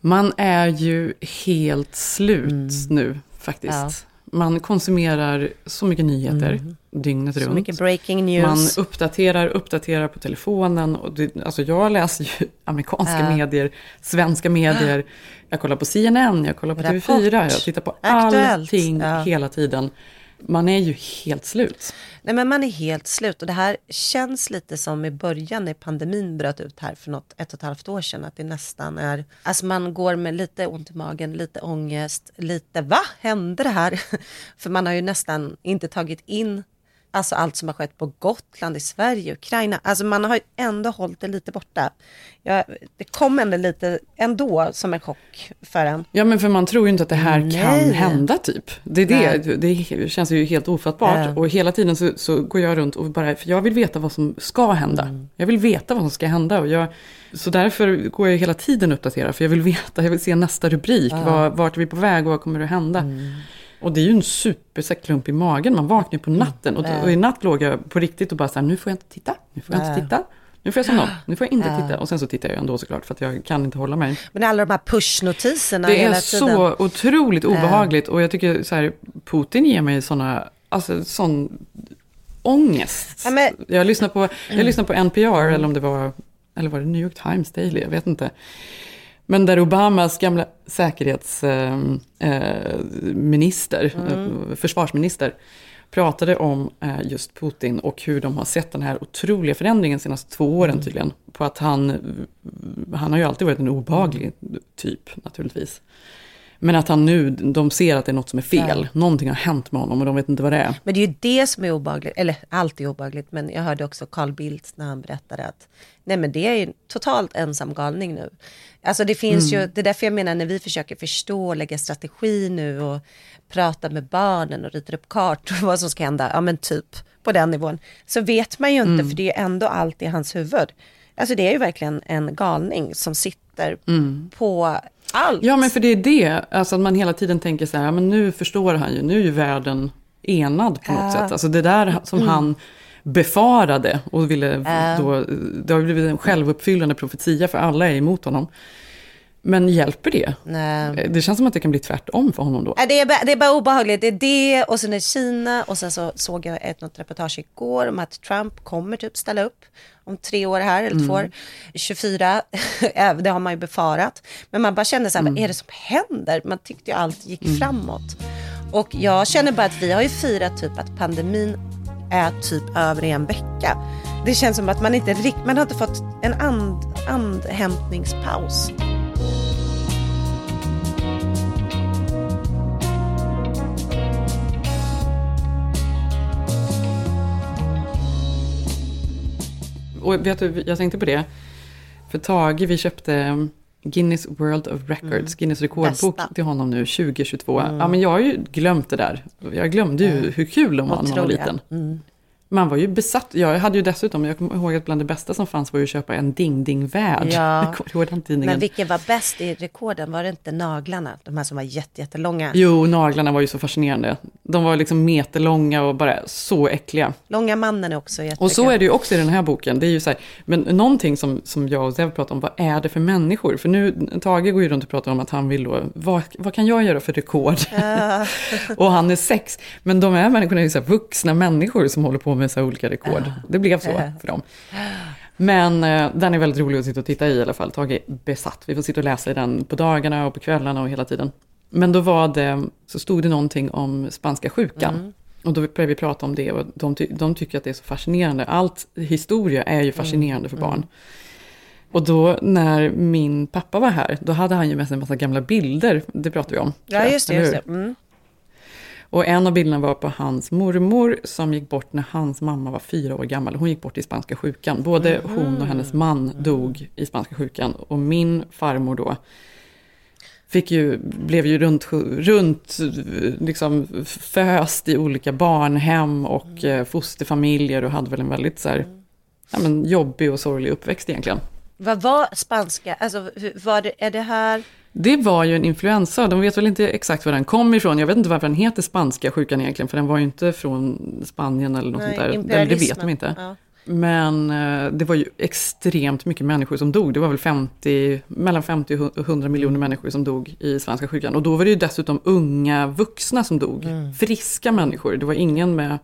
Man är ju helt slut mm. nu faktiskt. Ja. Man konsumerar så mycket nyheter mm. dygnet så runt. Så mycket breaking news. Man uppdaterar, uppdaterar på telefonen. Och det, alltså jag läser ju amerikanska ja. medier, svenska medier. Jag kollar på CNN, jag kollar på Rapport. TV4, jag tittar på Aktuellt. allting ja. hela tiden. Man är ju helt slut. Nej, men man är helt slut och det här känns lite som i början när pandemin bröt ut här för något ett och ett halvt år sedan. Att det nästan är, alltså man går med lite ont i magen, lite ångest, lite va, hände det här? för man har ju nästan inte tagit in alltså allt som har skett på Gotland, i Sverige, Ukraina. Alltså man har ju ändå hållit det lite borta. Ja, det kom ändå lite ändå som en chock för en. Ja, men för man tror ju inte att det här Nej. kan hända typ. Det, är det, det känns ju helt ofattbart. Ja. Och hela tiden så, så, går jag runt och bara, för jag vill veta vad som ska hända. Mm. Jag vill veta vad som ska hända. Och jag, så därför går jag hela tiden och uppdaterar, för jag vill veta, jag vill se nästa rubrik. Ja. Var, vart är vi på väg och vad kommer att hända? Mm. Och det är ju en superklump i magen, man vaknar på natten. Och, och, i natt låg jag på riktigt och bara så här, nu får jag inte titta, nu får jag inte titta. Nu får jag somna nu får jag inte titta. Och sen så tittar jag ändå såklart, för att jag kan inte hålla mig. Men alla de här pushnotiserna Det är så otroligt obehagligt. Och jag tycker så här, Putin ger mig sådana, alltså sån ångest. Ja, men... jag, lyssnar på, jag lyssnar på NPR, eller om det var, eller var det New York Times Daily, jag vet inte. Men där Obamas gamla säkerhetsminister, eh, eh mm. försvarsminister, pratade om eh, just Putin och hur de har sett den här otroliga förändringen de senaste två åren mm. tydligen. På att han, han har ju alltid varit en obehaglig typ naturligtvis. Men att han nu, de ser att det är något som är fel. Ja. Någonting har hänt med honom och de vet inte vad det är. Men det är ju det som är obagligt, eller allt är obagligt, men jag hörde också Carl Bildt när han berättade att nej men det är ju totalt ensam galning nu. Alltså det finns mm. ju, det är därför jag menar när vi försöker förstå och lägga strategi nu och prata med barnen och ritar upp kartor vad som ska hända, ja men typ på den nivån, så vet man ju inte mm. för det är ändå allt i hans huvud. Alltså det är ju verkligen en galning som sitter mm. på allt. Ja, men för det är det, alltså att man hela tiden tänker så här, ja, men nu förstår han ju, nu är ju världen enad på något äh. sätt. Alltså det där som mm. han befarade och ville äh. då, det har blivit en självuppfyllande profetia för alla är emot honom. Men hjälper det? Nej. Det känns som att det kan bli tvärtom för honom då. Det är, bara, det är bara obehagligt. Det är det och sen är Kina och sen så såg jag ett något reportage igår om att Trump kommer typ ställa upp om tre år här eller två år. Mm. 24, det har man ju befarat. Men man bara känner så här, mm. vad är det som händer? Man tyckte ju allt gick mm. framåt. Och jag känner bara att vi har ju firat typ att pandemin är typ över i en vecka. Det känns som att man inte riktigt, man har inte fått en and, andhämtningspaus. Och vet du, jag tänkte på det. För Tage, vi köpte Guinness World of Records, mm. Guinness rekordbok Bästa. till honom nu 2022. Mm. Ja, men jag har ju glömt det där. Jag glömde ju mm. hur kul de var när man var liten. Man var ju besatt. Jag hade ju dessutom, jag kommer ihåg att bland det bästa som fanns var ju att köpa en ding-ding-värld. Ja. Men vilken var bäst i rekorden? Var det inte naglarna? De här som var jättelånga? Jo, naglarna var ju så fascinerande. De var liksom meterlånga och bara så äckliga. Långa mannen är också jättekul. Och så är det ju också i den här boken. Det är ju så här, men någonting som, som jag och Zev pratar om, vad är det för människor? För nu, Tage går ju runt och pratar om att han vill då, vad, vad kan jag göra för rekord? Uh. och han är sex. Men de här människorna är ju så här vuxna människor som håller på med så olika rekord. Det blev så för dem. Men eh, den är väldigt rolig att sitta och titta i i alla fall. Tage är besatt. Vi får sitta och läsa i den på dagarna och på kvällarna och hela tiden. Men då var det, så stod det någonting om spanska sjukan. Mm. Och då började vi prata om det och de, ty de tycker att det är så fascinerande. Allt historia är ju fascinerande mm. för barn. Mm. Och då när min pappa var här, då hade han ju med sig en massa gamla bilder, det pratade vi om. Ja, just det. Just det. Mm. Och en av bilderna var på hans mormor som gick bort när hans mamma var fyra år gammal. Hon gick bort i spanska sjukan. Både mm. hon och hennes man dog i spanska sjukan. Och min farmor då fick ju, blev ju runt, runt liksom föst i olika barnhem och mm. fosterfamiljer och hade väl en väldigt så här, ja, men jobbig och sorglig uppväxt egentligen. Vad var spanska, alltså var det, är det här? Det var ju en influensa, de vet väl inte exakt var den kom ifrån. Jag vet inte varför den heter spanska sjukan egentligen, för den var ju inte från Spanien eller något Nej, sånt där. Det vet de inte. Ja. Men eh, det var ju extremt mycket människor som dog. Det var väl 50, mellan 50 och 100 miljoner människor som dog i svenska sjukan. Och då var det ju dessutom unga vuxna som dog. Mm. Friska människor. Det var ingen med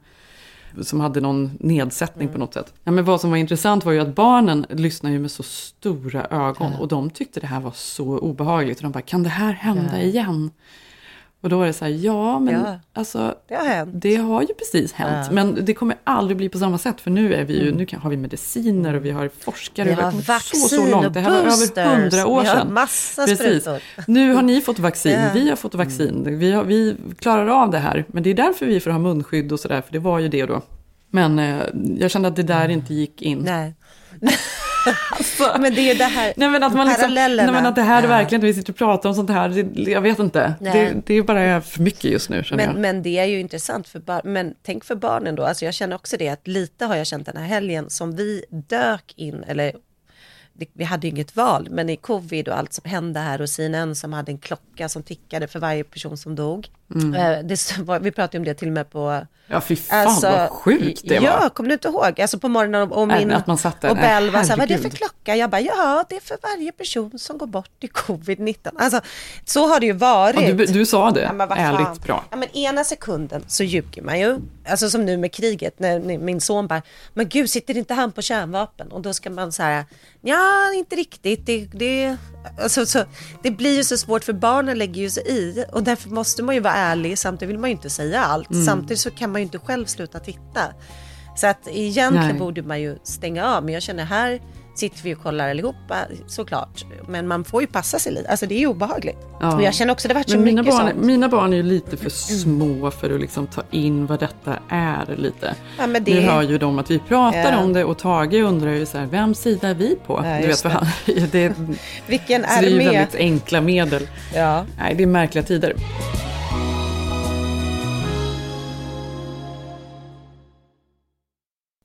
som hade någon nedsättning mm. på något sätt. Ja, men vad som var intressant var ju att barnen lyssnade ju med så stora ögon ja. och de tyckte det här var så obehagligt. Och de bara, kan det här hända ja. igen? Och då var det så här, ja men ja, alltså, det har hänt. Det har ju precis hänt. Ja. Men det kommer aldrig bli på samma sätt. För nu, är vi ju, mm. nu kan, har vi mediciner och vi har forskare. Vi har vaccin så, så långt. Det här var över hundra år sedan. Vi har massa precis. Nu har ni fått vaccin, ja. vi har fått vaccin. Vi, har, vi klarar av det här. Men det är därför vi får ha munskydd och sådär. För det var ju det då. Men eh, jag kände att det där inte gick in. Nej. alltså, men det är det här, nej, men att man liksom, nej, men att det här är verkligen, vi sitter och pratar om sånt här, det, jag vet inte. Det, det, är bara för mycket just nu men, jag. Men det är ju intressant för barn, men tänk för barnen då, alltså jag känner också det att lite har jag känt den här helgen som vi dök in, eller vi hade inget val, men i covid och allt som hände här och CNN som hade en klocka som tickade för varje person som dog. Mm. Eh, det, vi pratade om det till och med på... Ja, fy fan alltså, vad sjukt det var. Ja, kommer du inte ihåg? Alltså på morgonen och min att man satt där, och Bell var så här, vad är det för klocka? Jag bara, ja, det är för varje person som går bort i covid-19. Alltså, så har det ju varit. Ja, du, du sa det, ja, ärligt bra. Ja, men ena sekunden så ljuger man ju. Alltså som nu med kriget, när min son bara, men gud, sitter inte han på kärnvapen? Och då ska man så här, ja, inte riktigt. Det, det, alltså, så, det blir ju så svårt för barnen lägger ju sig i och därför måste man ju vara ärlig. Samtidigt vill man ju inte säga allt. Mm. Samtidigt så kan man ju inte själv sluta titta. Så att egentligen Nej. borde man ju stänga av. Men jag känner här sitter vi och kollar allihopa såklart. Men man får ju passa sig lite. Alltså det är ju obehagligt. Ja. Och jag känner också det varit så mina mycket barn, sånt. Mina barn är ju lite för små för att liksom ta in vad detta är lite. Ja, men det... Nu hör ju de att vi pratar ja. om det och Tage undrar ju så här, vem sida är vi på? Ja, du vet, han, det, Vilken är det är ju väldigt enkla medel. Ja. Nej, det är märkliga tider.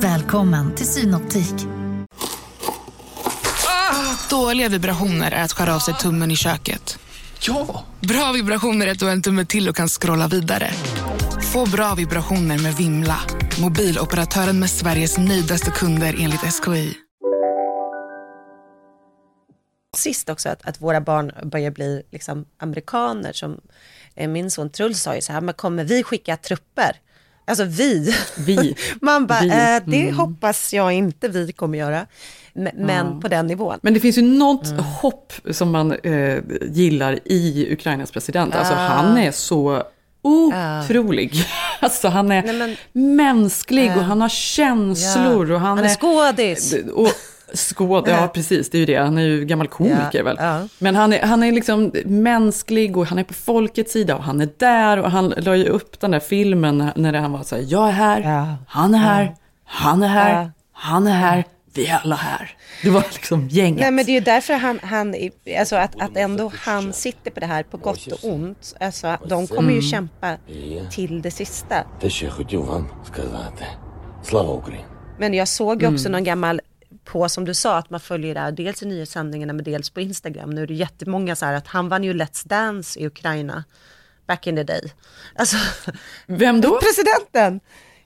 Välkommen till Synoptik. Dåliga vibrationer är att skära av sig tummen i köket. Ja! Bra vibrationer är att du har en tumme till och kan scrolla vidare. Få bra vibrationer med Vimla. Mobiloperatören med Sveriges nöjdaste kunder enligt SKI. Sist också att, att våra barn börjar bli liksom amerikaner. Som eh, min son Truls sa ju så här, men kommer vi skicka trupper? Alltså vi. vi. Man bara, vi. Eh, det mm. hoppas jag inte vi kommer göra. Men ja. på den nivån. Men det finns ju något mm. hopp som man eh, gillar i Ukrainas president. Alltså uh. han är så otrolig. Uh. Alltså han är Nej, men, mänsklig uh. och han har känslor. Och han, han är skådis. Och, Skåd, ja precis, det är ju det. Han är ju gammal komiker ja, väl. Ja. Men han är, han är liksom mänsklig och han är på folkets sida och han är där. Och han la ju upp den där filmen när han var så här, jag är här, ja. han är här, han är här, han är här vi är alla här. Det var liksom gänget. Nej, men det är ju därför han, han alltså att, att ändå han sitter på det här på gott och ont. Alltså, de kommer ju mm. kämpa till det sista. Men jag såg ju också mm. någon gammal på, som du sa, att man följer det här dels i nyhetssändningarna men dels på Instagram. Nu är det jättemånga så här att han vann ju Let's Dance i Ukraina back in the day. Alltså, Vem då? Presidenten!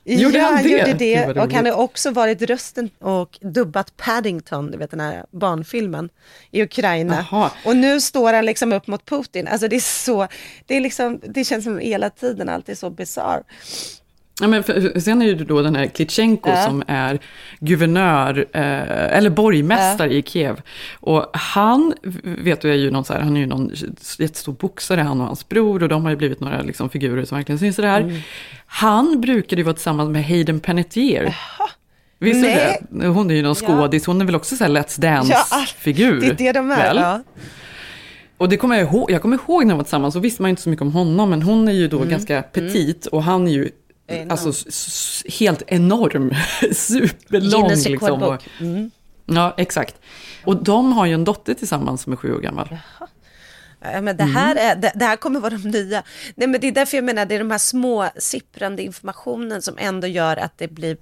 Gjorde ja, han det? gjorde det. Och han har också varit rösten och dubbat Paddington, du vet den här barnfilmen, i Ukraina. Jaha. Och nu står han liksom upp mot Putin. Alltså det är så, det är liksom, det känns som hela tiden alltid så bisarr. Ja, men för, sen är det då den här Klitschenko Ja. som är guvernör, eh, eller borgmästare i Kiev. Och han, vet du, är ju någon så här, han är ju någon jättestor boxare, han och hans bror, och de har ju blivit några liksom, figurer som verkligen syns i det här. Mm. Han brukade ju vara tillsammans med Hayden Panettiere. Visst är det? Hon är ju någon skådis, hon är väl också så här Let's Ja, Dance-figur. det är det de är. Ja. Och det kommer jag ihåg, jag kommer ihåg när de var tillsammans, så visste man ju inte så mycket om honom, men hon är ju då ganska petit och han är ju Enorm. alltså, helt enorm, superlång. Guinness Liksom. Mm. ja, exakt. Och de har ju en dotter tillsammans som är sju år gammal. Ja, men det, här är, det, det här kommer vara de nya. Nej, men det är därför jag menar, det är de här små sipprande informationen som ändå gör att det blir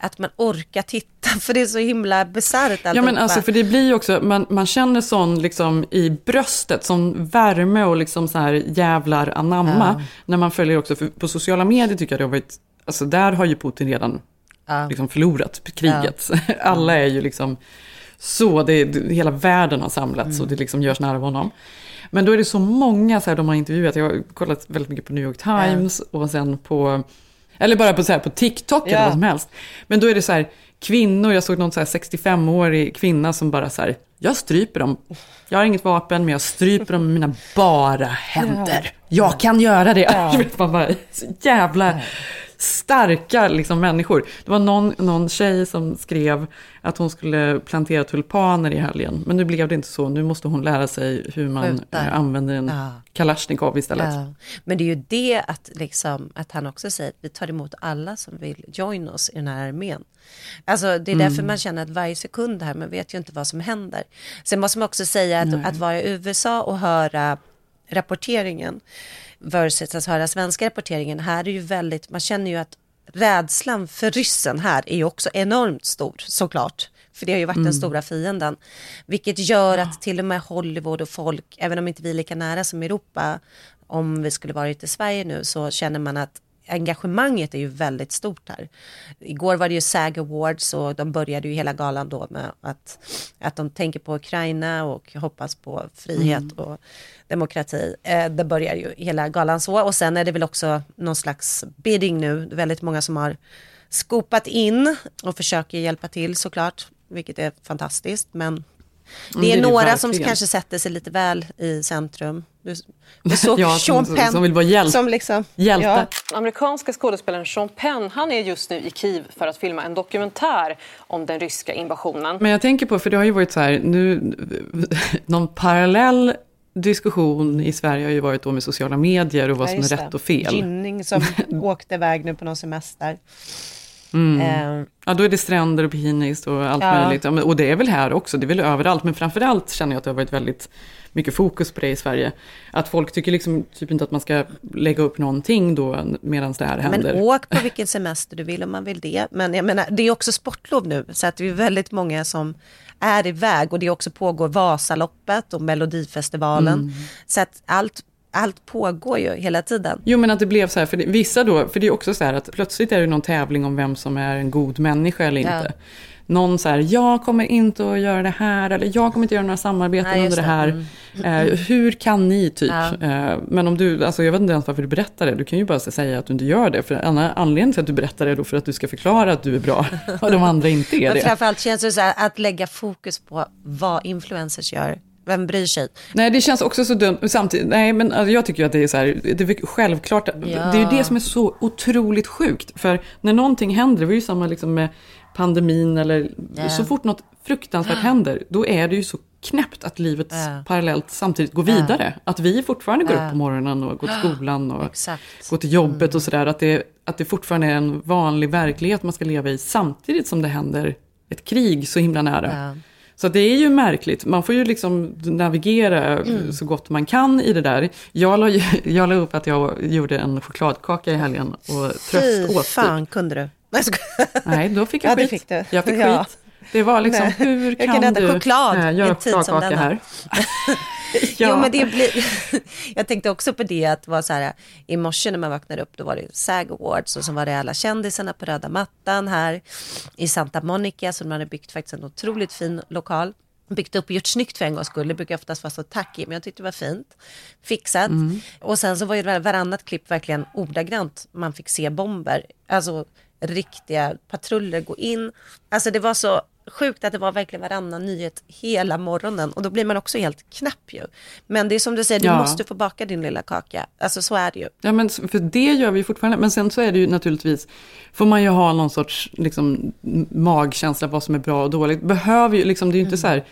att man orkar titta, för det är så himla bisarrt Ja men alltså för det blir ju också, man, man känner sån liksom i bröstet, sån värme och liksom så här jävlar anamma. När man följer också, för på sociala medier tycker jag det har varit, alltså där har ju Putin redan Ja. liksom förlorat kriget. Alla är ju liksom så, det, hela världen har samlats och det liksom görs nära honom. Men då är det så många så här, de har intervjuat, jag har kollat väldigt mycket på New York Times och sen på, eller bara på, så här, på TikTok eller Ja. vad som helst. Men då är det så här, kvinnor, jag såg någon så här 65-årig kvinna som bara så här, jag stryper dem. Jag har inget vapen, men jag stryper dem med mina bara händer. Jag kan göra det. Ja. Vet man bara, så jävla starka liksom, människor. Det var någon, någon tjej som skrev att hon skulle plantera tulpaner i helgen. Men nu blev det inte så. Nu måste hon lära sig hur man Skjuta. eh, använder en Ja. kalasjnikov istället. Ja. Men det är ju det att, liksom, att han också säger att vi tar emot alla som vill join oss i den här armén. Alltså det är därför Mm. man känner att varje sekund här, man vet ju inte vad som händer. Sen måste man också säga att, att vara i USA och höra rapporteringen versus att höra svenska rapporteringen. Här är ju väldigt, man känner ju att rädslan för ryssen här är ju också enormt stor såklart. För det har ju varit den stora fienden. Vilket gör att till och med Hollywood och folk, även om inte vi är lika nära som Europa, om vi skulle varit i Sverige nu så känner man att engagemanget är ju väldigt stort här. Igår var det ju SAG Awards och de började ju hela galan då med att, att de tänker på Ukraina och hoppas på frihet och demokrati. Eh, det börjar ju hela galan så och sen är det väl också någon slags bidding nu. Väldigt många som har skopat in och försöker hjälpa till såklart, vilket är fantastiskt. Men Mm, det det är är det några som kanske sätter sig lite väl i centrum. Du, du såg Ja, Sean som- Penn som vill vara hjälte. Som liksom, Hjälte. Ja, Amerikanska skådespelaren Sean Penn han är just nu i Kiev för att filma en dokumentär om den ryska invasionen. Men jag tänker på, för det har ju varit så här, nu, någon parallell diskussion i Sverige har ju varit då med sociala medier och vad ja, som är rätt det. och fel. Ginning som åkte iväg nu på någon semester. Mm. Eh, Ja, då är det stränder och bikinis och allt Ja. möjligt. Ja, men- och det är väl här också, det är väl överallt. Men framförallt känner jag att det har varit väldigt mycket fokus på det i Sverige. Att folk tycker liksom typ inte att man ska lägga upp någonting då medan det här händer. Men åk på vilken semester du vill om man vill det. Men jag menar, det är också sportlov nu, så att det är väldigt många som är iväg och det också pågår Vasaloppet och Melodifestivalen. Mm. Så att allt, allt pågår ju hela tiden. Jo men att det blev så här, för det, vissa då, för det är också så här att plötsligt är det någon tävling om vem som är en god människa eller Ja. inte. Någon så här, jag kommer inte att göra det här, eller jag kommer inte göra några samarbeten Nej, under det det. här. Eh, hur kan ni typ? Ja. Eh, men om du, alltså jag vet inte ens varför du berättar det, du kan ju bara säga att du inte gör det. För annan- anledningen till att du berättar det är då för att du ska förklara att du är bra och de andra inte är Men det. framförallt känns det så här att lägga fokus på vad influencers gör. Vem bryr sig? Nej, det känns också så dumt. Samtidigt, nej, men alltså, jag tycker att det är så här, det är självklart. Det är ju det som är så otroligt sjukt. För när någonting händer, det var ju samma liksom med pandemin eller Ja. så fort något fruktansvärt händer, då är det ju så knäppt att livet Ja. parallellt samtidigt går vidare. Att vi fortfarande går Ja. upp på morgonen och går till skolan och Exakt. går till jobbet och sådär. Att det, att det fortfarande är en vanlig verklighet man ska leva i samtidigt som det händer ett krig så himla nära. Så det är ju märkligt. Man får ju liksom navigera Mm. så gott man kan i det där. Jag la, jag la upp att jag gjorde en chokladkaka i helgen och Fy tröst åt. typ. fan kunde du? Nej, då fick jag Ja, skit. fick. Jag fick Ja. Det var liksom, Nej. hur Jag kan, kan äta du choklad i göra en tid som chokladkaka här? Jo, men det blir... jag tänkte också på det att det var så här, i morse när man vaknade upp, då var det SAG Awards och så var det alla kändisarna på röda mattan här i Santa Monica, så de hade byggt faktiskt en otroligt fin lokal. Byggt upp och gjort snyggt för en gångs skull. Det brukar oftast vara så tacky, men jag tyckte det var fint. Fixat. Mm. Och sen så var ju varannat klipp verkligen ordagrant. Man fick se bomber. Alltså riktiga patruller gå in. Alltså det var så sjukt att det var verkligen varannan nyhet hela morgonen. Och då blir man också helt knapp ju. Men det är som du säger, du Ja. måste få baka din lilla kaka. Alltså så är det ju. Ja, men för det gör vi fortfarande. Men sen så är det ju naturligtvis, får man ju ha någon sorts liksom, magkänsla vad som är bra och dåligt. Behöver ju, liksom, det är ju inte så här,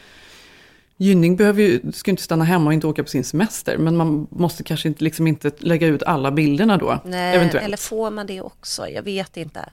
Gynning behöver ju, ska inte stanna hemma och inte åka på sin semester. Men man måste kanske inte, liksom inte lägga ut alla bilderna då. Nej, eventuellt. eller får man det också? Jag vet inte.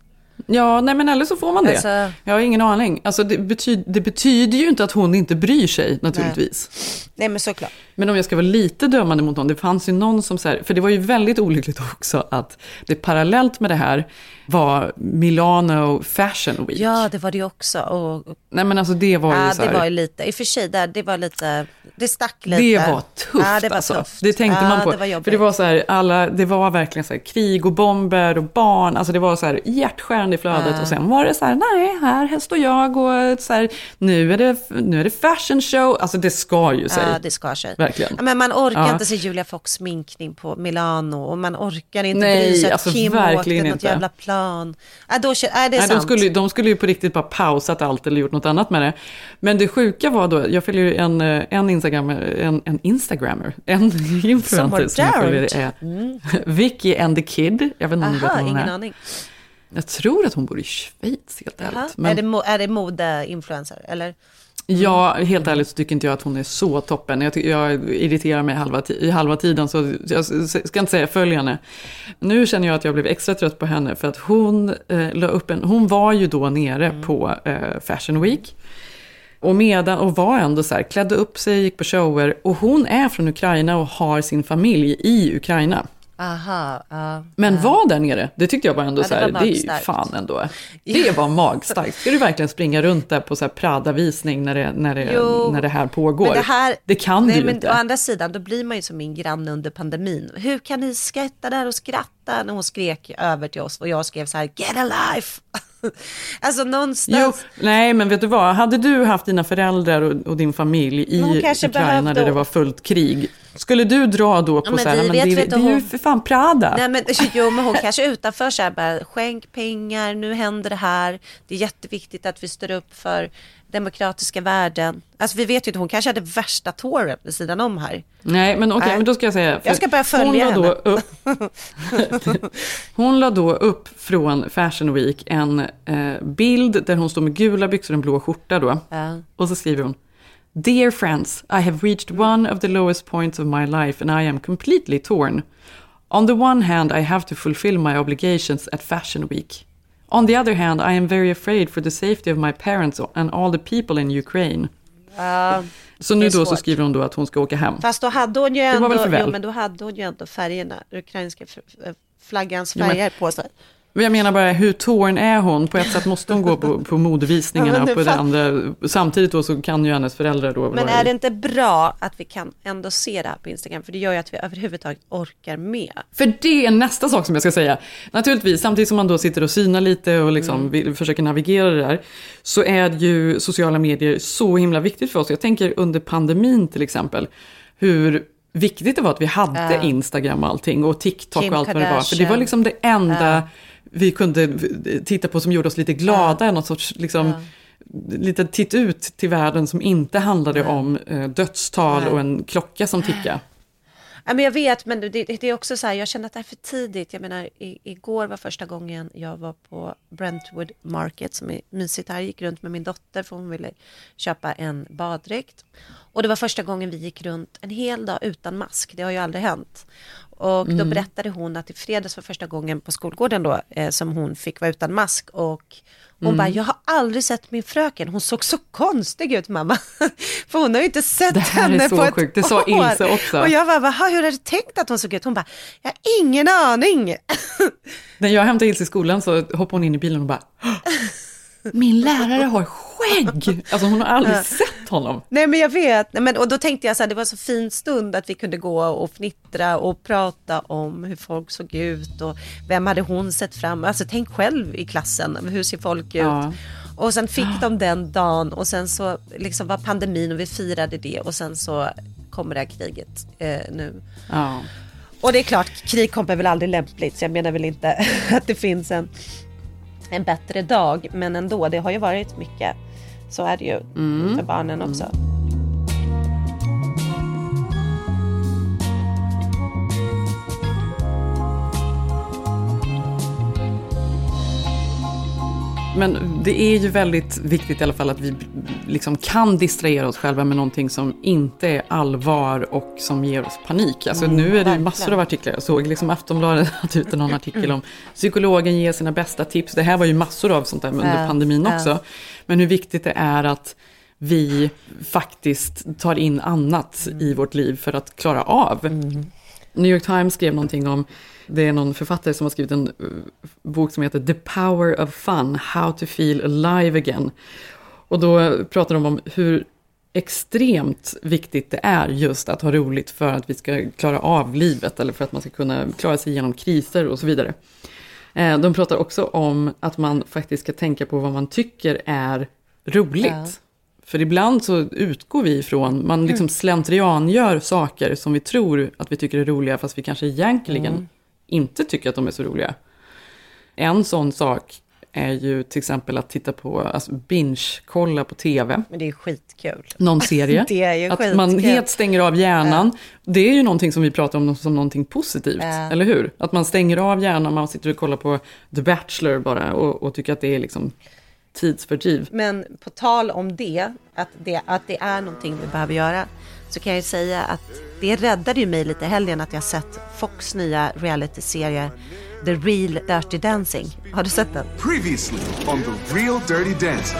Ja, nej men eller så får man det. Alltså- Jag har ingen aning. Alltså det, betyd, det betyder ju inte att hon inte bryr sig naturligtvis. Nej men såklart. Men om jag ska vara lite dömande mot någon, det fanns ju någon som så här, för det var ju väldigt olyckligt också att det parallellt med det här var Milano Fashion Week. Ja, det var det också. Och, Nej men alltså det var ju ja, så det här, var ju lite, i och för sig, där, det var lite, det stack lite. det var tufft Ja, det var alltså. tufft. Det tänkte ja, man på. Det för det var så här, alla, det var verkligen så här krig och bomber och barn, alltså det var så här hjärtskärande i flödet Ja. och sen var det så här, nej, här står jag och så här, nu är det, nu är det fashion show, alltså det ska ju sig. Ja, det skar sig. Verkligen. Men man orkar Ja. inte se Julia Fox sminkning på Milano och man orkar inte Nej, bry sig att alltså Kim åkte verkligen något inte. jävla plan. Ja, då, ja, det är Nej, de, skulle, de skulle ju på riktigt bara pausat allt eller gjort något annat med det. Men det sjuka var då, jag följer ju en, eh, en Instagrammer, en, en Instagrammer, en influencer som jag följer är Mm. Vicky and the Kid. Jag vet inte om vet hon ingen är. aning. Jag tror att hon bor i Schweiz helt ärligt. Är, Men det, mo- är det modeinfluencer eller? Ja, helt ärligt så tycker inte jag att hon är så toppen. Jag, jag irriterar mig halva, i halva tiden så jag ska inte säga följ henne. Nu känner jag att jag blev extra trött på henne för att hon eh, la upp en, hon var ju då nere Mm. på eh, Fashion Week. Och, medan, och var ändå så här, klädde upp sig, gick på shower. Och hon är från Ukraina och har sin familj i Ukraina. Aha, ja. Men var där nere, det tyckte jag var ändå Ja, det så här, var det är ju fan ändå. Det var magstarkt. Ska du verkligen springa runt där på så här Prada-visning när det, när, det, Jo, när det här pågår? Det, här, det kan nej, du ju men inte. Å andra sidan, då blir man ju som min granne under pandemin. Hur kan ni skratta där och skratta när hon skrek över till oss och jag skrev så här, get a life. alltså Jo, någonstans. nej men vet du vad, hade du haft dina föräldrar och, och din familj hon i Ukraina behövde- där det var fullt krig, skulle du dra då på Ja, men så här, men det, ju det, inte är ju hon- för fan Prada. Nej men jo men hon kanske utanför så här bara skänk pengar, nu händer det här. Det är jätteviktigt att vi står upp för demokratiska värden. Alltså vi vet ju inte, hon kanske hade värsta tåren vid sidan om här. Nej, men okej, Nej. men då ska jag säga. Jag ska börja följa hon henne. upp, Hon la då upp från Fashion Week en eh, bild där hon står med gula byxor och en blå skjorta då. Ja. Och så skriver hon. Dear friends, I have reached one of the lowest points of my life and I am completely torn. On the one hand, I have to fulfill my obligations at Fashion Week. On the other hand, I am very afraid for the safety of my parents and all the people in Ukraine. Ja, Så nu då så skriver hon då att hon ska åka hem. Fast då hade hon ju ändå, jo, men då hade hon ju ändå färgerna, ukrainska f- flaggans Jo, men- färger på sig. Men jag menar bara, hur torn är hon? På ett sätt måste hon gå på, på modevisningarna, Ja, och på det andra, samtidigt då så kan ju hennes föräldrar då Men är det inte bra att vi kan ändå se det här på Instagram? För det gör ju att vi överhuvudtaget orkar med. För det är nästa sak som jag ska säga. Naturligtvis, samtidigt som man då sitter och synar lite och liksom Mm. vill, försöker navigera det där, så är ju sociala medier så himla viktigt för oss. Jag tänker under pandemin till exempel, hur viktigt det var att vi hade Ja. Instagram och allting och TikTok Kim och allt vad det var. För det var liksom det enda Ja. Vi kunde titta på som gjorde oss lite glada, något sorts liksom, lite titt ut till världen som inte handlade om eh, dödstal Nej. och en klocka som tickade. Ja, men jag vet, men det, det är också så här, jag känner att det är för tidigt. Jag menar, i, igår var första gången jag var på Brentwood Market som är mysigt här. Jag gick runt med min dotter för hon ville köpa en baddräkt. Och det var första gången vi gick runt en hel dag utan mask. Det har ju aldrig hänt. Och då Mm. berättade hon att i fredags var första gången på skolgården då eh, som hon fick vara utan mask. Och hon Mm. bara, jag har aldrig sett min fröken. Hon såg så konstig ut mamma. för hon har ju inte sett Det här är henne så på ett sjukt. Det sa år. Ilse också. Och jag bara, "Vaha, hur har du tänkt att hon såg ut? Hon bara, jag har ingen aning. När jag hämtade Ilse i skolan så hoppade hon in i bilen och bara Min lärare har skägg! Alltså hon har aldrig sett honom. Nej men jag vet, men, och då tänkte jag så här, det var så fin stund att vi kunde gå och fnittra och prata om hur folk såg ut och vem hade hon sett fram Alltså tänk själv i klassen, hur ser folk ut? Ja. Och sen fick de den dagen och sen så liksom var pandemin och vi firade det och sen så kommer det här kriget eh, nu. Ja. Och det är klart, krig kommer väl aldrig lämpligt, så jag menar väl inte att det finns en, en bättre dag, men ändå, det har ju varit mycket. Så är det ju mm. för barnen också. Men det är ju väldigt viktigt i alla fall att vi liksom kan distrahera oss själva med någonting som inte är allvar och som ger oss panik. Alltså mm, nu är det ju massor av artiklar. Jag såg liksom Aftonbladet hade ute någon artikel om psykologen ger sina bästa tips. Det här var ju massor av sånt där under pandemin också. Men hur viktigt det är att vi faktiskt tar in annat i vårt liv för att klara av. Mm. New York Times skrev någonting om det är någon författare som har skrivit en eh, bok som heter The Power of Fun, How to Feel Alive Again. Och då pratar de om hur extremt viktigt det är just att ha roligt för att vi ska klara av livet eller för att man ska kunna klara sig igenom kriser och så vidare. Eh, de pratar också om att man faktiskt ska tänka på vad man tycker är roligt. För ibland så utgår vi ifrån, man liksom slentriangör saker som vi tror att vi tycker är roliga fast vi kanske egentligen mm inte tycker att de är så roliga. En sån sak är ju till exempel att titta på, alltså binge-kolla på tv. Men det är skitkul. Någon serie. det är ju att skitkul. man helt stänger av hjärnan. Ja. Det är ju någonting som vi pratar om som någonting positivt, ja. eller hur? Att man stänger av hjärnan, man sitter och kollar på The Bachelor bara och, och tycker att det är liksom tidsfördriv. Men på tal om det att, det, att det är någonting vi behöver göra, så kan jag säga att det räddade ju mig lite helgen att jag sett Fox nya realityserie The Real Dirty Dancing. Har du sett den? Previously on The Real Dirty Dancing.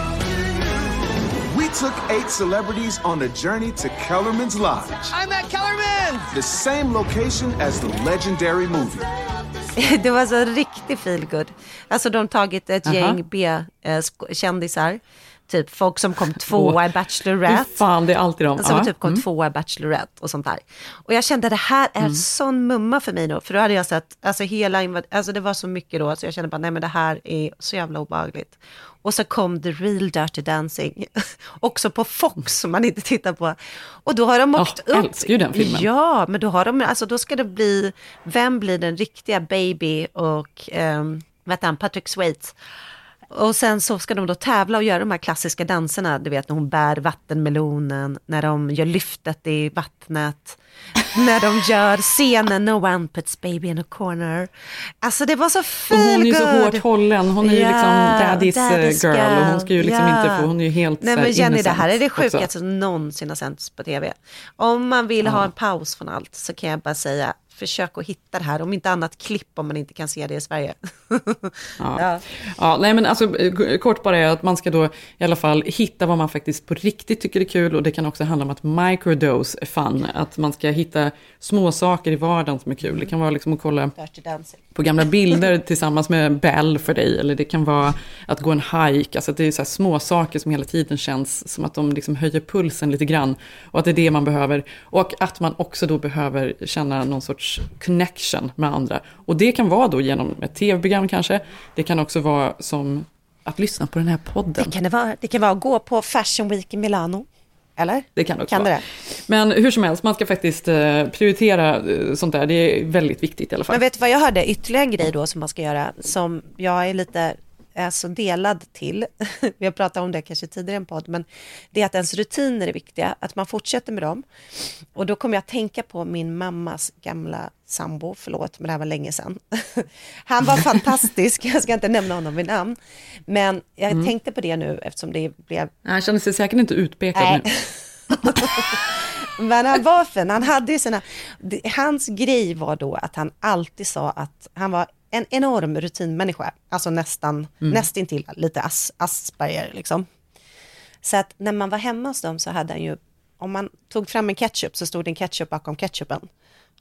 We took eight celebrities on a journey to Kellerman's Lodge. I'm at Kellerman! The same location as the legendary movie. det var så riktigt feelgood. Alltså de har tagit ett uh -huh. gäng B-kändisar typ folk som kom tvåa i Bachelorette. fan, det är alltid de. Som typ kom mm. tvåa i Bachelorette och sånt där. Och jag kände det här är mm. sån mumma för mig nu, för då hade jag sett, alltså hela, alltså det var så mycket då, så jag kände bara, nej men det här är så jävla obehagligt. Och så kom The Real Dirty Dancing, också på Fox som man inte tittar på. Och då har de åkt oh, upp. älskar ju den filmen. Ja, men då har de, alltså då ska det bli, vem blir den riktiga baby och, um, vad heter han, Patrick Swayze. Och sen så ska de då tävla och göra de här klassiska danserna, du vet när hon bär vattenmelonen, när de gör lyftet i vattnet, när de gör scenen No one puts baby in a corner. Alltså det var så feel Och hon är ju så hårt hållen, hon är ju liksom daddy's, eh, daddy's girl, girl, och hon ska ju liksom yeah. inte få, hon är ju helt Nej men Jenny, det här är det sjukaste som någonsin har sänts på tv. Om man vill ja. ha en paus från allt så kan jag bara säga, försök att hitta det här, om inte annat klipp om man inte kan se det i Sverige. ja. ja. ja, nej men alltså kort bara är att man ska då i alla fall hitta vad man faktiskt på riktigt tycker är kul och det kan också handla om att microdose är fun, att man ska hitta små saker i vardagen som är kul. Det kan vara liksom att kolla på gamla bilder tillsammans med Bell för dig, eller det kan vara att gå en hike, alltså det är så små saker som hela tiden känns som att de liksom höjer pulsen lite grann och att det är det man behöver och att man också då behöver känna någon sorts sorts connection med andra. Och det kan vara då genom ett tv-program kanske. Det kan också vara som att lyssna på den här podden. Det kan det vara. Det kan vara att gå på Fashion Week i Milano. Eller? Det kan det också kan vara. Det? Men hur som helst, man ska faktiskt eh, prioritera eh, sånt där. Det är väldigt viktigt i alla fall. Men vet du vad jag hörde? Ytterligare en grej då som man ska göra, som jag är lite är så delad till, vi har pratat om det kanske tidigare i en podd, men det är att ens rutiner är viktiga, att man fortsätter med dem. Och då kommer jag att tänka på min mammas gamla sambo, förlåt, men det här var länge sedan. Han var fantastisk, jag ska inte nämna honom vid namn, men jag mm. tänkte på det nu eftersom det blev... Han känner sig säkert inte utpekad Nej. nu. Men han var fin, han hade ju sina... Hans grej var då att han alltid sa att han var en enorm rutinmänniska, alltså nästan, mm. nästintill lite as, Asperger liksom. Så att när man var hemma hos dem så hade han ju, om man tog fram en ketchup så stod det en ketchup bakom ketchupen.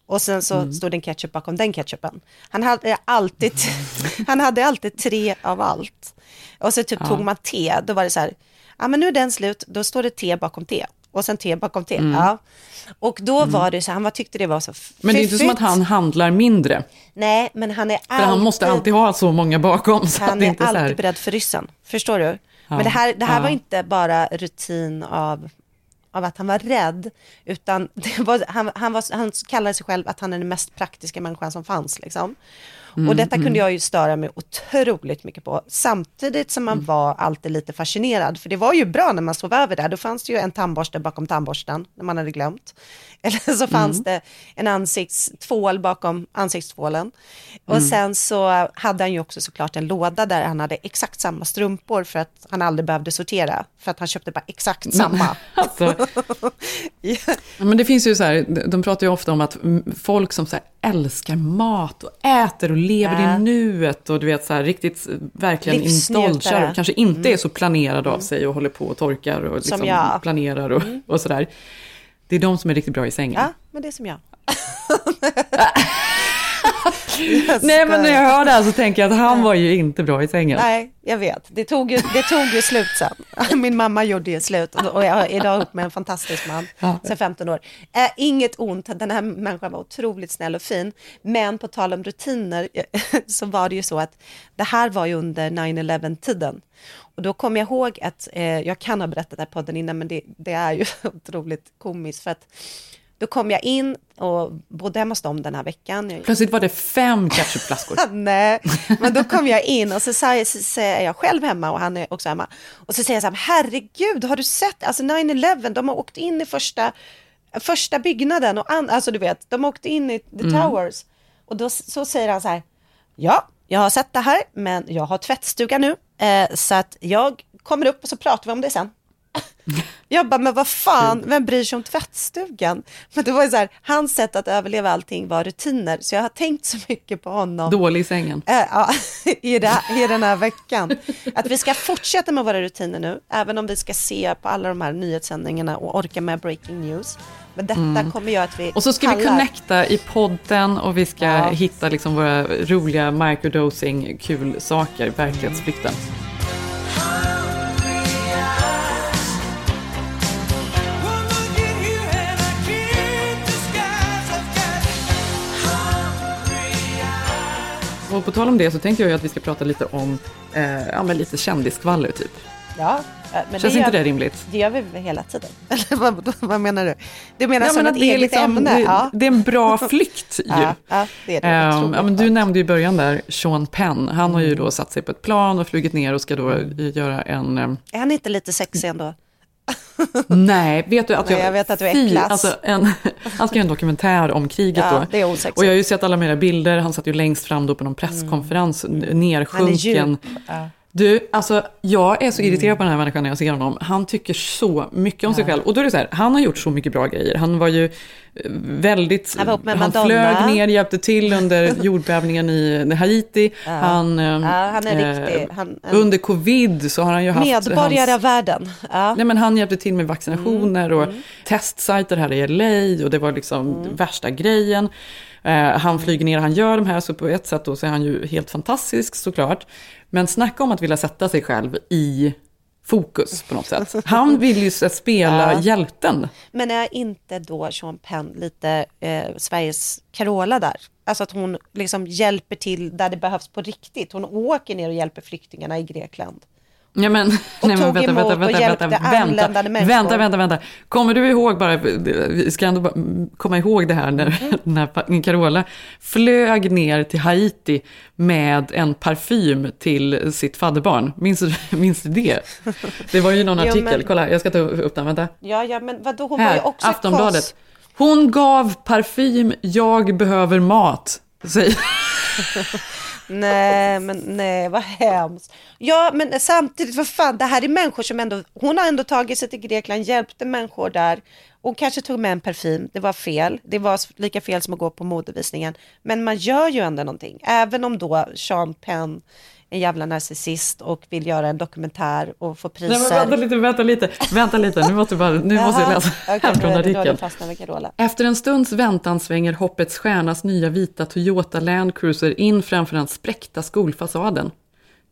Och sen så mm. stod det en ketchup bakom den ketchupen. Han hade alltid, han hade alltid tre av allt. Och så typ ja. tog man te, då var det så här, ja men nu är den slut, då står det te bakom te. Och sen te bakom te. Mm. Ja. Och då mm. var det så, han tyckte det var så fiffigt. Men det är inte som att han handlar mindre. Nej, men han är alltid... För han måste alltid ha så många bakom. Så han är inte alltid här... beredd för ryssen. Förstår du? Ja. Men det här, det här ja. var inte bara rutin av av att han var rädd, utan var, han, han, var, han kallade sig själv att han är den mest praktiska människan som fanns. Liksom. Mm, och detta kunde mm. jag ju störa mig otroligt mycket på, samtidigt som man mm. var alltid lite fascinerad, för det var ju bra när man sov över där, då fanns det ju en tandborste bakom tandborsten, när man hade glömt. Eller så fanns mm. det en ansiktstvål bakom ansiktstvålen. Och mm. sen så hade han ju också såklart en låda där han hade exakt samma strumpor för att han aldrig behövde sortera, för att han köpte bara exakt samma. alltså, ja. Men det finns ju så här, de pratar ju ofta om att folk som så älskar mat och äter och lever ja. i nuet och du vet så här riktigt verkligen indulgar och kanske inte mm. är så planerade av mm. sig och håller på och torkar och liksom planerar och, mm. och sådär. Det är de som är riktigt bra i sängen. Ja, men det är som jag. Nej men när jag hör det här så tänker jag att han var ju inte bra i sängen. Nej, jag vet. Det tog ju, det tog ju slut sen. Min mamma gjorde ju slut och jag är idag upp med en fantastisk man ja. sedan 15 år. Äh, inget ont, den här människan var otroligt snäll och fin. Men på tal om rutiner så var det ju så att det här var ju under 9-11-tiden. Och då kommer jag ihåg att, eh, jag kan ha berättat det här podden innan, men det, det är ju otroligt komiskt för att då kom jag in och bodde hemma hos dem den här veckan. Plötsligt var det fem ketchupflaskor. Nej, men då kom jag in och så säger jag själv hemma och han är också hemma. Och så säger jag så här, herregud, har du sett, alltså 9-11, de har åkt in i första, första byggnaden och an, alltså du vet, de åkte in i the mm. towers. Och då så säger han så här, ja, jag har sett det här, men jag har tvättstuga nu, eh, så att jag kommer upp och så pratar vi om det sen. Jag bara, men vad fan, vem bryr sig om tvättstugan? Men det var ju så här, hans sätt att överleva allting var rutiner, så jag har tänkt så mycket på honom. Dålig i sängen. Äh, ja, i, det, i den här veckan. Att vi ska fortsätta med våra rutiner nu, även om vi ska se på alla de här nyhetssändningarna och orka med breaking news. Men detta mm. kommer göra att vi Och så ska kallar... vi connecta i podden och vi ska ja. hitta liksom våra roliga microdosing kul saker, verklighetsflykten. Mm. Och på tal om det så tänkte jag att vi ska prata lite om eh, ja, men lite kändisskvaller typ. Ja, men Känns det inte det rimligt? Det gör vi hela tiden. Eller vad, vad menar du? Du menar ja, som ett eget liksom, ämne? Det, ja. det, är en bra flykt ju. Ja, ja det är det. Um, ja, men du nämnde i början där Sean Penn. Han har ju då satt sig på ett plan och flugit ner och ska då mm. göra en... Um... Är han inte lite sexig ändå? Nej, vet du att jag... Nej, jag vet att du är klass. Alltså en, han ska göra en dokumentär om kriget ja, då. Det är osexigt. och jag har ju sett alla mina bilder, han satt ju längst fram då på någon presskonferens, mm. nersjunken. Ja. Du, alltså jag är så irriterad mm. på den här människan när jag ser honom. Han tycker så mycket om sig själv. Och då är det så här, han har gjort så mycket bra grejer. Han var ju väldigt... Han, var han flög ner, hjälpte till under jordbävningen i Haiti. Ja. Han, ja, han är riktig. Eh, han, en... Under covid så har han ju haft... Medborgare hans, av världen. Ja. Nej, men han hjälpte till med vaccinationer mm. och mm. testsajter här i LA och det var liksom mm. värsta grejen. Uh, han flyger ner, han gör de här, så på ett sätt då så är han ju helt fantastisk såklart. Men snacka om att vilja sätta sig själv i fokus på något sätt. Han vill ju spela ja. hjälten. Men är inte då Sean Penn lite eh, Sveriges Carola där? Alltså att hon liksom hjälper till där det behövs på riktigt. Hon åker ner och hjälper flyktingarna i Grekland. Ja, men, och nej, men vänta, vänta, vänta, och hjälpte vänta, anländande människor. Vänta, vänta, vänta. Kommer du ihåg bara, vi ska ändå komma ihåg det här när, mm. när Carola flög ner till Haiti med en parfym till sitt fadderbarn. Minns, minns du det? Det var ju någon artikel, jo, men, kolla jag ska ta upp den, vänta. Ja, ja men vadå, hon här, var ju också Aftonbladet. Hon gav parfym, jag behöver mat. Säg nej, men nej, vad hemskt. Ja, men samtidigt, vad fan, det här är människor som ändå, hon har ändå tagit sig till Grekland, hjälpte människor där och kanske tog med en parfym. Det var fel. Det var lika fel som att gå på modevisningen. Men man gör ju ändå någonting, även om då Sean Penn en jävla narcissist och vill göra en dokumentär och få priser. Nej, men vänta lite, vänta lite, vänta lite, nu måste bara, nu måste jag läsa här från artikeln. Efter en stunds väntan svänger Hoppets Stjärnas nya vita Toyota Land Cruiser in framför den spräckta skolfasaden.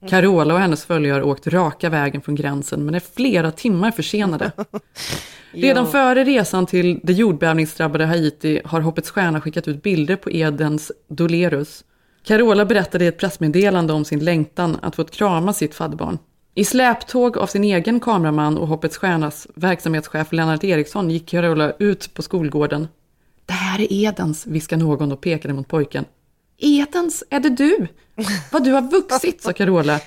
Carola och hennes följare har åkt raka vägen från gränsen men är flera timmar försenade. Redan före resan till det jordbävningsdrabbade Haiti har Hoppets Stjärna skickat ut bilder på Edens Dolerus. Carola berättade i ett pressmeddelande om sin längtan att få krama sitt fadderbarn. I släptåg av sin egen kameraman och Hoppets Stjärnas verksamhetschef Lennart Eriksson gick Carola ut på skolgården. Det här är Edens, viskade någon och pekade mot pojken. Edens, är det du? Vad du har vuxit, sa Carola.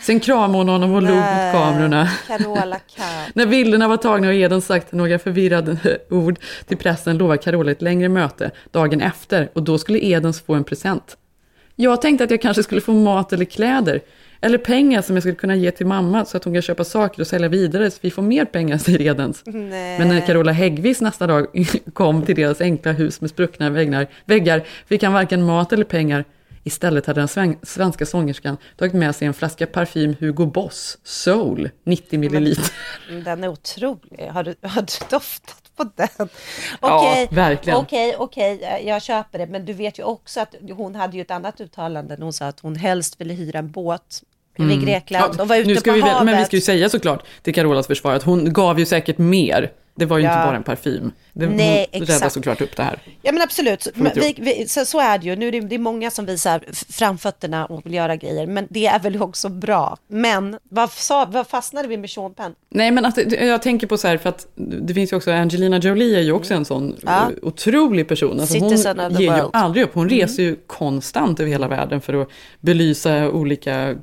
Sen kramade hon honom och log mot kamerorna. Carola kan. När bilderna var tagna och Eden sagt några förvirrade ord till pressen lovade Carola ett längre möte dagen efter och då skulle Edens få en present. Jag tänkte att jag kanske skulle få mat eller kläder. Eller pengar som jag skulle kunna ge till mamma så att hon kan köpa saker och sälja vidare så vi får mer pengar, säger Edens. Nej. Men när Carola Häggvis nästa dag kom till deras enkla hus med spruckna väggar, väggar fick han varken mat eller pengar. Istället hade den sven- svenska sångerskan tagit med sig en flaska parfym Hugo Boss Soul, 90 milliliter. Mm, Den är otrolig. Har du, har du doftat på den? Ja, Okej, verkligen. Okej, okej, eh, jag köper det. Men du vet ju också att hon hade ju ett annat uttalande. när Hon sa att hon helst ville hyra en båt vid Grekland och var ute Mm. nu ska på vi, havet. Men vi ska ju säga såklart till Carolas försvar att hon gav ju säkert mer. Det var ju Ja. inte bara en parfym. Det, Nej, exakt. räddade såklart upp det här. Ja men absolut, men vi vi, så, så är det ju. Nu är det, det är många som visar framfötterna och vill göra grejer, men det är väl också bra. Men vad, sa, vad fastnade vi med Sean Penn? Nej, men att, jag tänker på så här, för att det finns ju också, Angelina Jolie är ju också en sån Ja. eh, otrolig person. Alltså hon ger ju aldrig upp. Hon reser ju konstant över hela världen för att belysa olika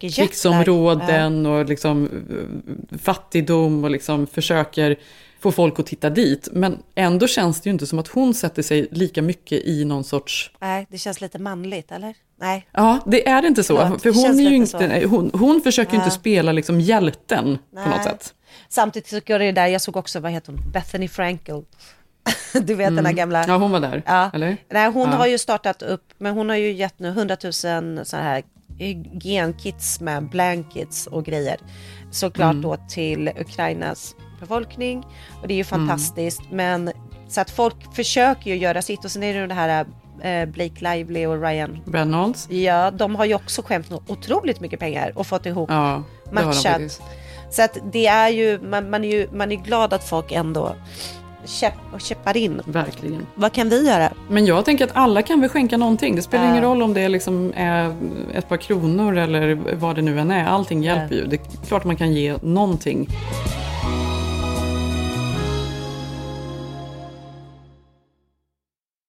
krigsområden och liksom eh, fattigdom och liksom försöker få folk att titta dit. Men ändå känns det ju inte som att hon sätter sig lika mycket i någon sorts Nej, det känns lite manligt, eller? Nej. Ja, det är inte så. Förlåt, för hon, är inte, hon, hon försöker ju Ja. inte spela liksom hjälten på något Nej. sätt. Samtidigt tycker jag det är där, jag såg också, vad heter hon, Bethany Frankel. du vet den här gamla... Mm. Ja, hon var där. Ja. Eller? Nej, hon Ja. har ju startat upp, men hon har ju gett nu 100 000 sådana här hygienkits med blankets och grejer. Såklart Mm. då till Ukrainas befolkning. Och det är ju Mm. fantastiskt. Men så att folk försöker ju göra sitt. Och sen är det ju det här eh, Blake Lively och Ryan. Reynolds. Ja, de har ju också skämt otroligt mycket pengar och fått ihop Ja, matchat. Så att det är ju, man, man är ju, man är glad att folk ändå käpp, käppar in. Verkligen. Vad kan vi göra? Men jag tänker att alla kan väl skänka någonting. Det spelar Ja. ingen roll om det liksom är ett par kronor eller vad det nu än är. Allting hjälper ju. Det är klart man kan ge någonting.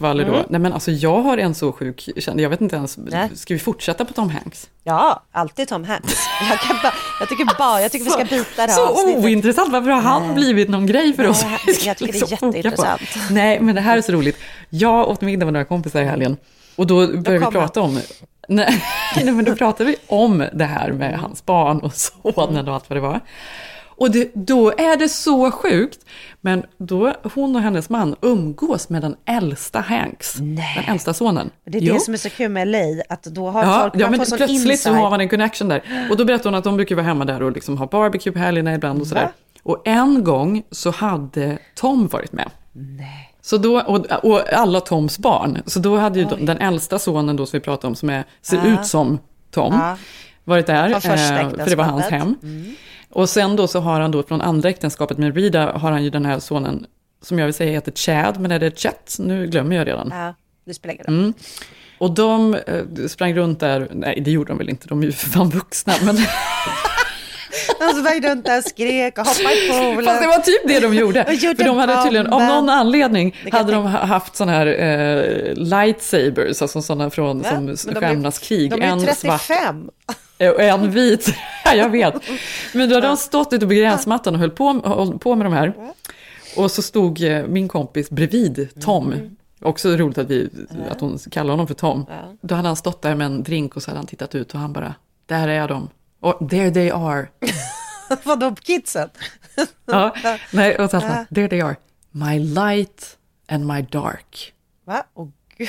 Valle då. Mm. Nej men alltså jag har en så sjuk kändis. Jag vet inte ens. Ska vi fortsätta på Tom Hanks? Ja, alltid Tom Hanks. Jag, kan bara, jag tycker bara, jag tycker vi ska byta det här Så avsnittet. ointressant, varför har han Nej. blivit någon grej för Nej, oss? jag tycker det är liksom jätteintressant. Nej, men det här är så roligt. Jag åt middag med några kompisar i helgen och då började vi prata om Nej, nej, men då pratade vi om det här med hans barn och sonen och allt vad det var. Och det, då är det så sjukt. Men då hon och hennes man umgås med den äldsta Hanks, den äldsta sonen. Det är Jo. det som är så kul med LA, att då har Ja, folk, ja men plötsligt så har man en connection där. Och då berättade hon att de brukar vara hemma där och liksom ha barbecue på helgerna ibland och sådär. Och en gång så hade Tom varit med. Nej. Så då, och, och alla Toms barn. Så då hade ju de, den äldsta sonen då som vi pratade om, som är, ser Ja. ut som Tom, Ja. varit där, eh, för det var hans hem. Mm. Och sen då så har han då från andra äktenskapet med Rida, har han ju den här sonen, som jag vill säga heter Chad, men är det Chet? Nu glömmer jag redan. Ja, det spelar ingen roll. Mm. Och de eh, sprang runt där, nej det gjorde de väl inte, de är ju för fan vuxna, men De sprang runt där och skrek och hoppade i poolen. Fast det var typ det de gjorde. Gjorde För de hade tydligen, av någon anledning, hade de ha- haft sådana här eh, lightsabers, alltså sådana från Va? som Stjärnornas krig. De är ju svart 35. eh, och en vit. ja, jag vet. Men då hade de stått ute på gräsmattan och höll på, höll på med de här. Och så stod eh, min kompis bredvid Tom. Också roligt att, vi, att hon kallar honom för Tom. Då hade han stått där med en drink och så hade han tittat ut och han bara, där är de. Och there they are. Vadå, kidsen? Ja, nej, och så han, there they are. My light and my dark. Va? Åh gud.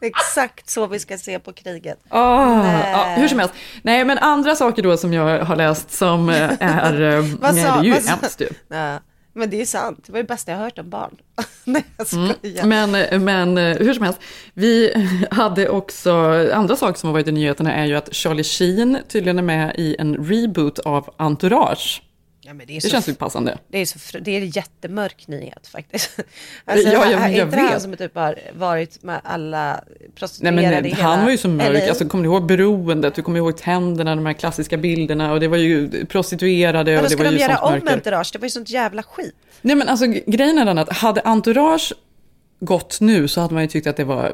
Det är exakt så vi ska se på kriget. Oh, ja, hur som helst. Nej, men andra saker då som jag har läst som eh, är... eh, Vad sa- det är ju hemskt ju. Ja, men det är sant. Det var det bästa jag hört om barn. Nej, jag Mm. skojar. Men, men eh, hur som helst, vi hade också, andra saker som har varit i nyheterna är ju att Charlie Sheen tydligen är med i en reboot av Entourage. Ja, det Det, så känns ju passande. Det är, så, det är en jättemörk nyhet faktiskt. Alltså, Ja, jag- är jag inte han vet. som typ har varit med alla Nej, prostituerade men i eh, hela han var ju så mörk, alltså, kommer du ihåg beroendet, du kommer ihåg tänderna, de här klassiska bilderna och det var ju prostituerade Men och då det ska var de ju göra om mörker. Entourage, det var ju sånt jävla skit. Nej men alltså grejen är den att hade Entourage gått nu så hade man ju tyckt att det var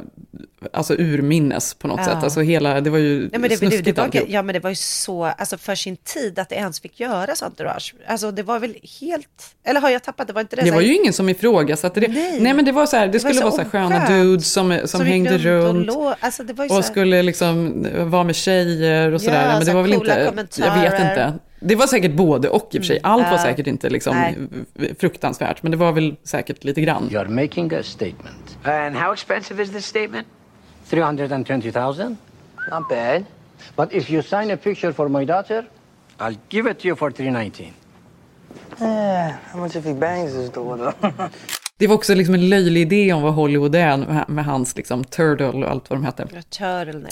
alltså urminnes på något Ja. sätt. Alltså hela, det var ju Nej, men det, det, snuskigt det var, alltihop. ja men det var ju så, alltså för sin tid att det ens fick göras Entourage. Alltså det var väl helt, eller har jag tappat det? Var inte det Det var ju ingen som ifrågasatte det. Nej, Nej. men det var så här, det, Det var skulle så vara så här sköna dudes som, som, gick hängde runt och alltså det var och skulle liksom vara med tjejer och sådär. Ja, men det så var väl inte, jag vet inte. Det var säkert både och i och för sig. Allt var säkert inte liksom Nej. fruktansvärt, men det var väl säkert lite grann. You're making a statement. And how expensive is this statement? 320,000? Not bad. But if you sign a picture for my daughter, I'll give it to you for 319. Eh, how much if he bangs his daughter? Det var också liksom en löjlig idé om vad Hollywood är med, med hans liksom Turtle och allt vad de hette.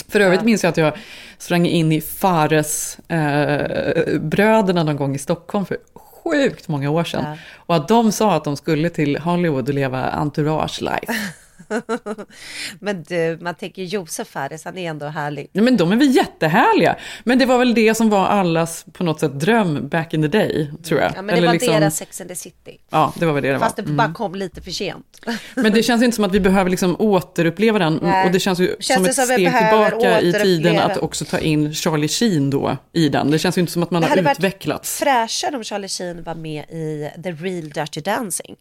För övrigt minns jag att jag sprang in i Fares eh, någon gång i Stockholm för sjukt många år sedan. Ja. Och att de sa att de skulle till Hollywood och leva entourage life. Men du, man tänker Josef Fares, han är ändå härlig. Ja, men de är väl jättehärliga. Men det var väl det som var allas på något sätt dröm back in the day, tror jag. Ja, men det var deras Sex and the City. Ja, det var väl det det Fast var. det Mm. bara kom lite för sent. Men det känns inte som att vi behöver liksom återuppleva den. Nej. Och det känns ju Känns som det ett som steg tillbaka i tiden att också ta in Charlie Sheen då i den. Det känns ju inte som att man Det har hade varit utvecklats. fräschare om Charlie Sheen var med i The Real Dirty Dancing.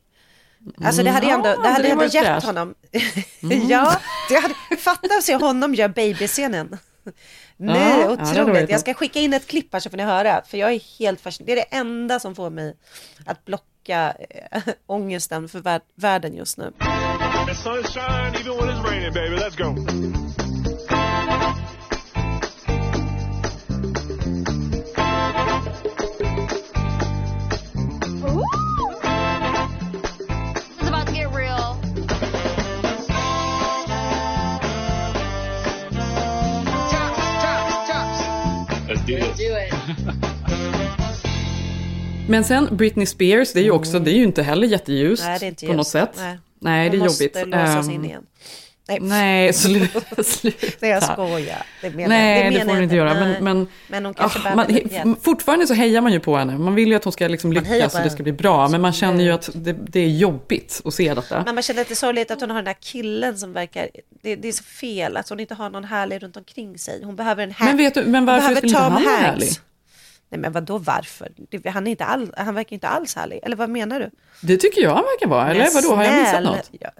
Alltså det hade Mm, ändå, ja, det hade det ändå gett fräscht. honom. Mm. ja, det hade, fatta att se honom göra babyscenen. Nej, Ja, ja, otroligt. varit jag ska skicka in ett klipp här så får ni höra. För jag är helt fascinerad. Det är det enda som får mig att blocka äh, ångesten för vär- världen just nu. The sun shine even when it's raining, baby. Let's go. Do Let's do it. Men sen Britney Spears, det är ju också, det är ju inte heller jätteljust Nej, det är inte på något sätt. Nej. Nej, det är Man måste jobbigt. låsa sig Ehm, in igen. Nej, Nej, sluta. sluta. Nej, jag skojar. Det menar, Nej, det, menar får jag hon inte göra. Men, men, Men hon kanske ah, man. Fortfarande så hejar man ju på henne. Man vill ju att hon ska liksom lyckas och det ska bli bra. Men man känner ju att det, det är jobbigt att se detta. Men man känner att det är sorgligt att hon har den där killen som verkar, det, det är så fel att hon inte har någon härlig runt omkring sig. Hon behöver en ha- Men vet du- men varför skulle inte han vara härlig? Nej men vadå varför? Det, han, är inte all, han verkar inte alls härlig. Eller vad menar du? Det tycker jag han verkar vara. Eller vadå, har jag missat något? Ja,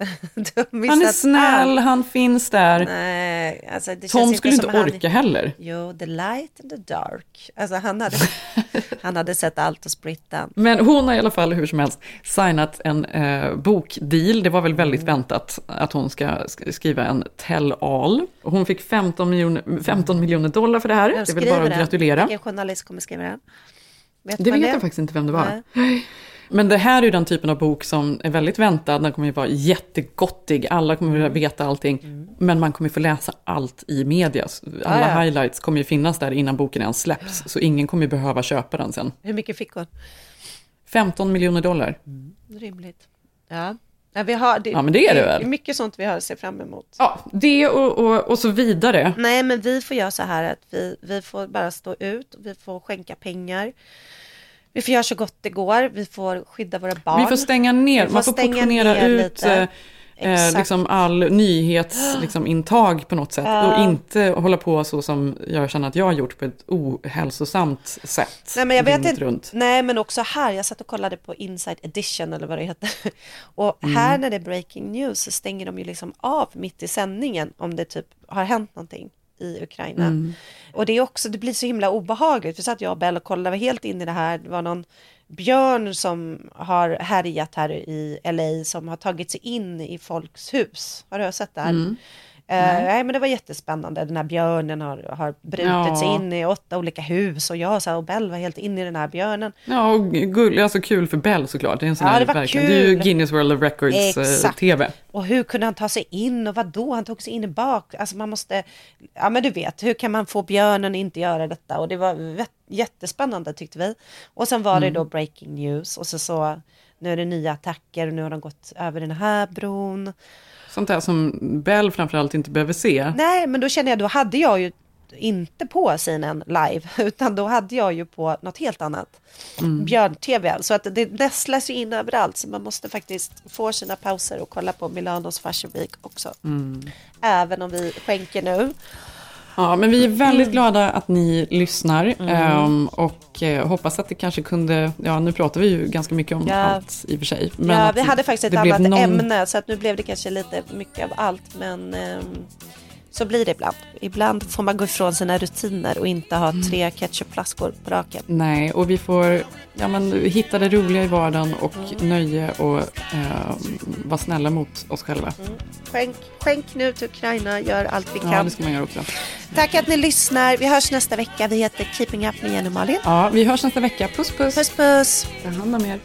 missat Han är snäll, allt. han finns där. Nej, alltså det Tom skulle inte inte orka han... heller. Jo, the light and the dark. Alltså han hade, han hade sett allt hos Brittan. Men hon har i alla fall hur som helst signat en eh, bokdeal. Det var väl väldigt Mm. väntat att hon ska sk- skriva en tell all. Hon fick 15 miljoner, 15 miljoner dollar för det här. Det är väl bara att gratulera. Vilken journalist kommer skriva den? Vet Det vet jag faktiskt inte vem det var. Nej. Men det här är ju den typen av bok som är väldigt väntad. Den kommer ju vara jättegottig. Alla kommer Mm. att veta allting. Men man kommer få läsa allt i media. Alla Ja, ja. highlights kommer ju finnas där innan boken ens släpps. Så ingen kommer behöva köpa den sen. Hur mycket fick hon? 15 miljoner dollar. Rimligt. Ja. Ja, vi har, det, Ja, men det är det väl? är mycket sånt vi har att se fram emot. Ja, det och, och, och så vidare. Nej, men vi får göra så här att vi, vi får bara stå ut, vi får skänka pengar. Vi får göra så gott det går, vi får skydda våra barn. Vi får stänga ner, Vi man får portionera ner ut lite. Eh, liksom all nyhetsintag liksom, intag på något sätt. Ja. Och inte hålla på så som jag känner att jag har gjort på ett ohälsosamt sätt. Nej men jag vet inte, runt. nej men också här, jag satt och kollade på Inside Edition eller vad det heter. Och Mm. här när det är breaking news så stänger de ju liksom av mitt i sändningen om det typ har hänt någonting i Ukraina. Mm. Och det är också, det blir så himla obehagligt. Vi satt jag och Bell och kollade, var helt in i det här. Det var någon björn som har härjat här i LA som har tagit sig in i folks hus. Har du sett det här? Mm. Eh, Nej. nej men det var jättespännande. Den här björnen har, har brutit Ja. sig in i åtta olika hus och jag så här, och Bell var helt inne i den här björnen. Ja, och gull, alltså kul för Bell såklart. Det är, en sån Ja, det var verkligen, det är ju kul. Guinness World of Records eh. Och hur kunde han ta sig in och vad då? Han tog sig in i bak. Alltså man måste, ja men du vet, hur kan man få björnen att inte göra detta? Och det var jättespännande tyckte vi. Och sen var det Mm. då breaking news och så så, nu är det nya attacker och nu har de gått över den här bron. Sånt där som Bell framförallt inte behöver se. Nej, men då känner jag, då hade jag ju inte på scenen live, utan då hade jag ju på något helt annat. Mm. Björn-tv, så att det nästlas ju in överallt, så man måste faktiskt få sina pauser och kolla på Milanos Fashion Week också. Mm. Även om vi skänker nu. Ja, men vi är väldigt glada att ni lyssnar Mm. ehm, och eh, hoppas att det kanske kunde, ja nu pratar vi ju ganska mycket om Ja. allt i och för sig. Men ja, vi hade faktiskt ett annat någon- ämne, så att nu blev det kanske lite mycket av allt, men ehm, så blir det ibland. Ibland får man gå ifrån sina rutiner och inte ha tre ketchupflaskor på raken. Nej, och vi får ja, men, hitta det roliga i vardagen och Mm. nöje och eh, vara snälla mot oss själva. Skänk, skänk nu till Ukraina, gör allt vi Ja, kan. det ska man göra också. Tack att ni lyssnar. Vi hörs nästa vecka. Vi heter Keeping Up med Jenny och Malin. Ja, vi hörs nästa vecka. Puss puss. Puss puss. Ta hand om er.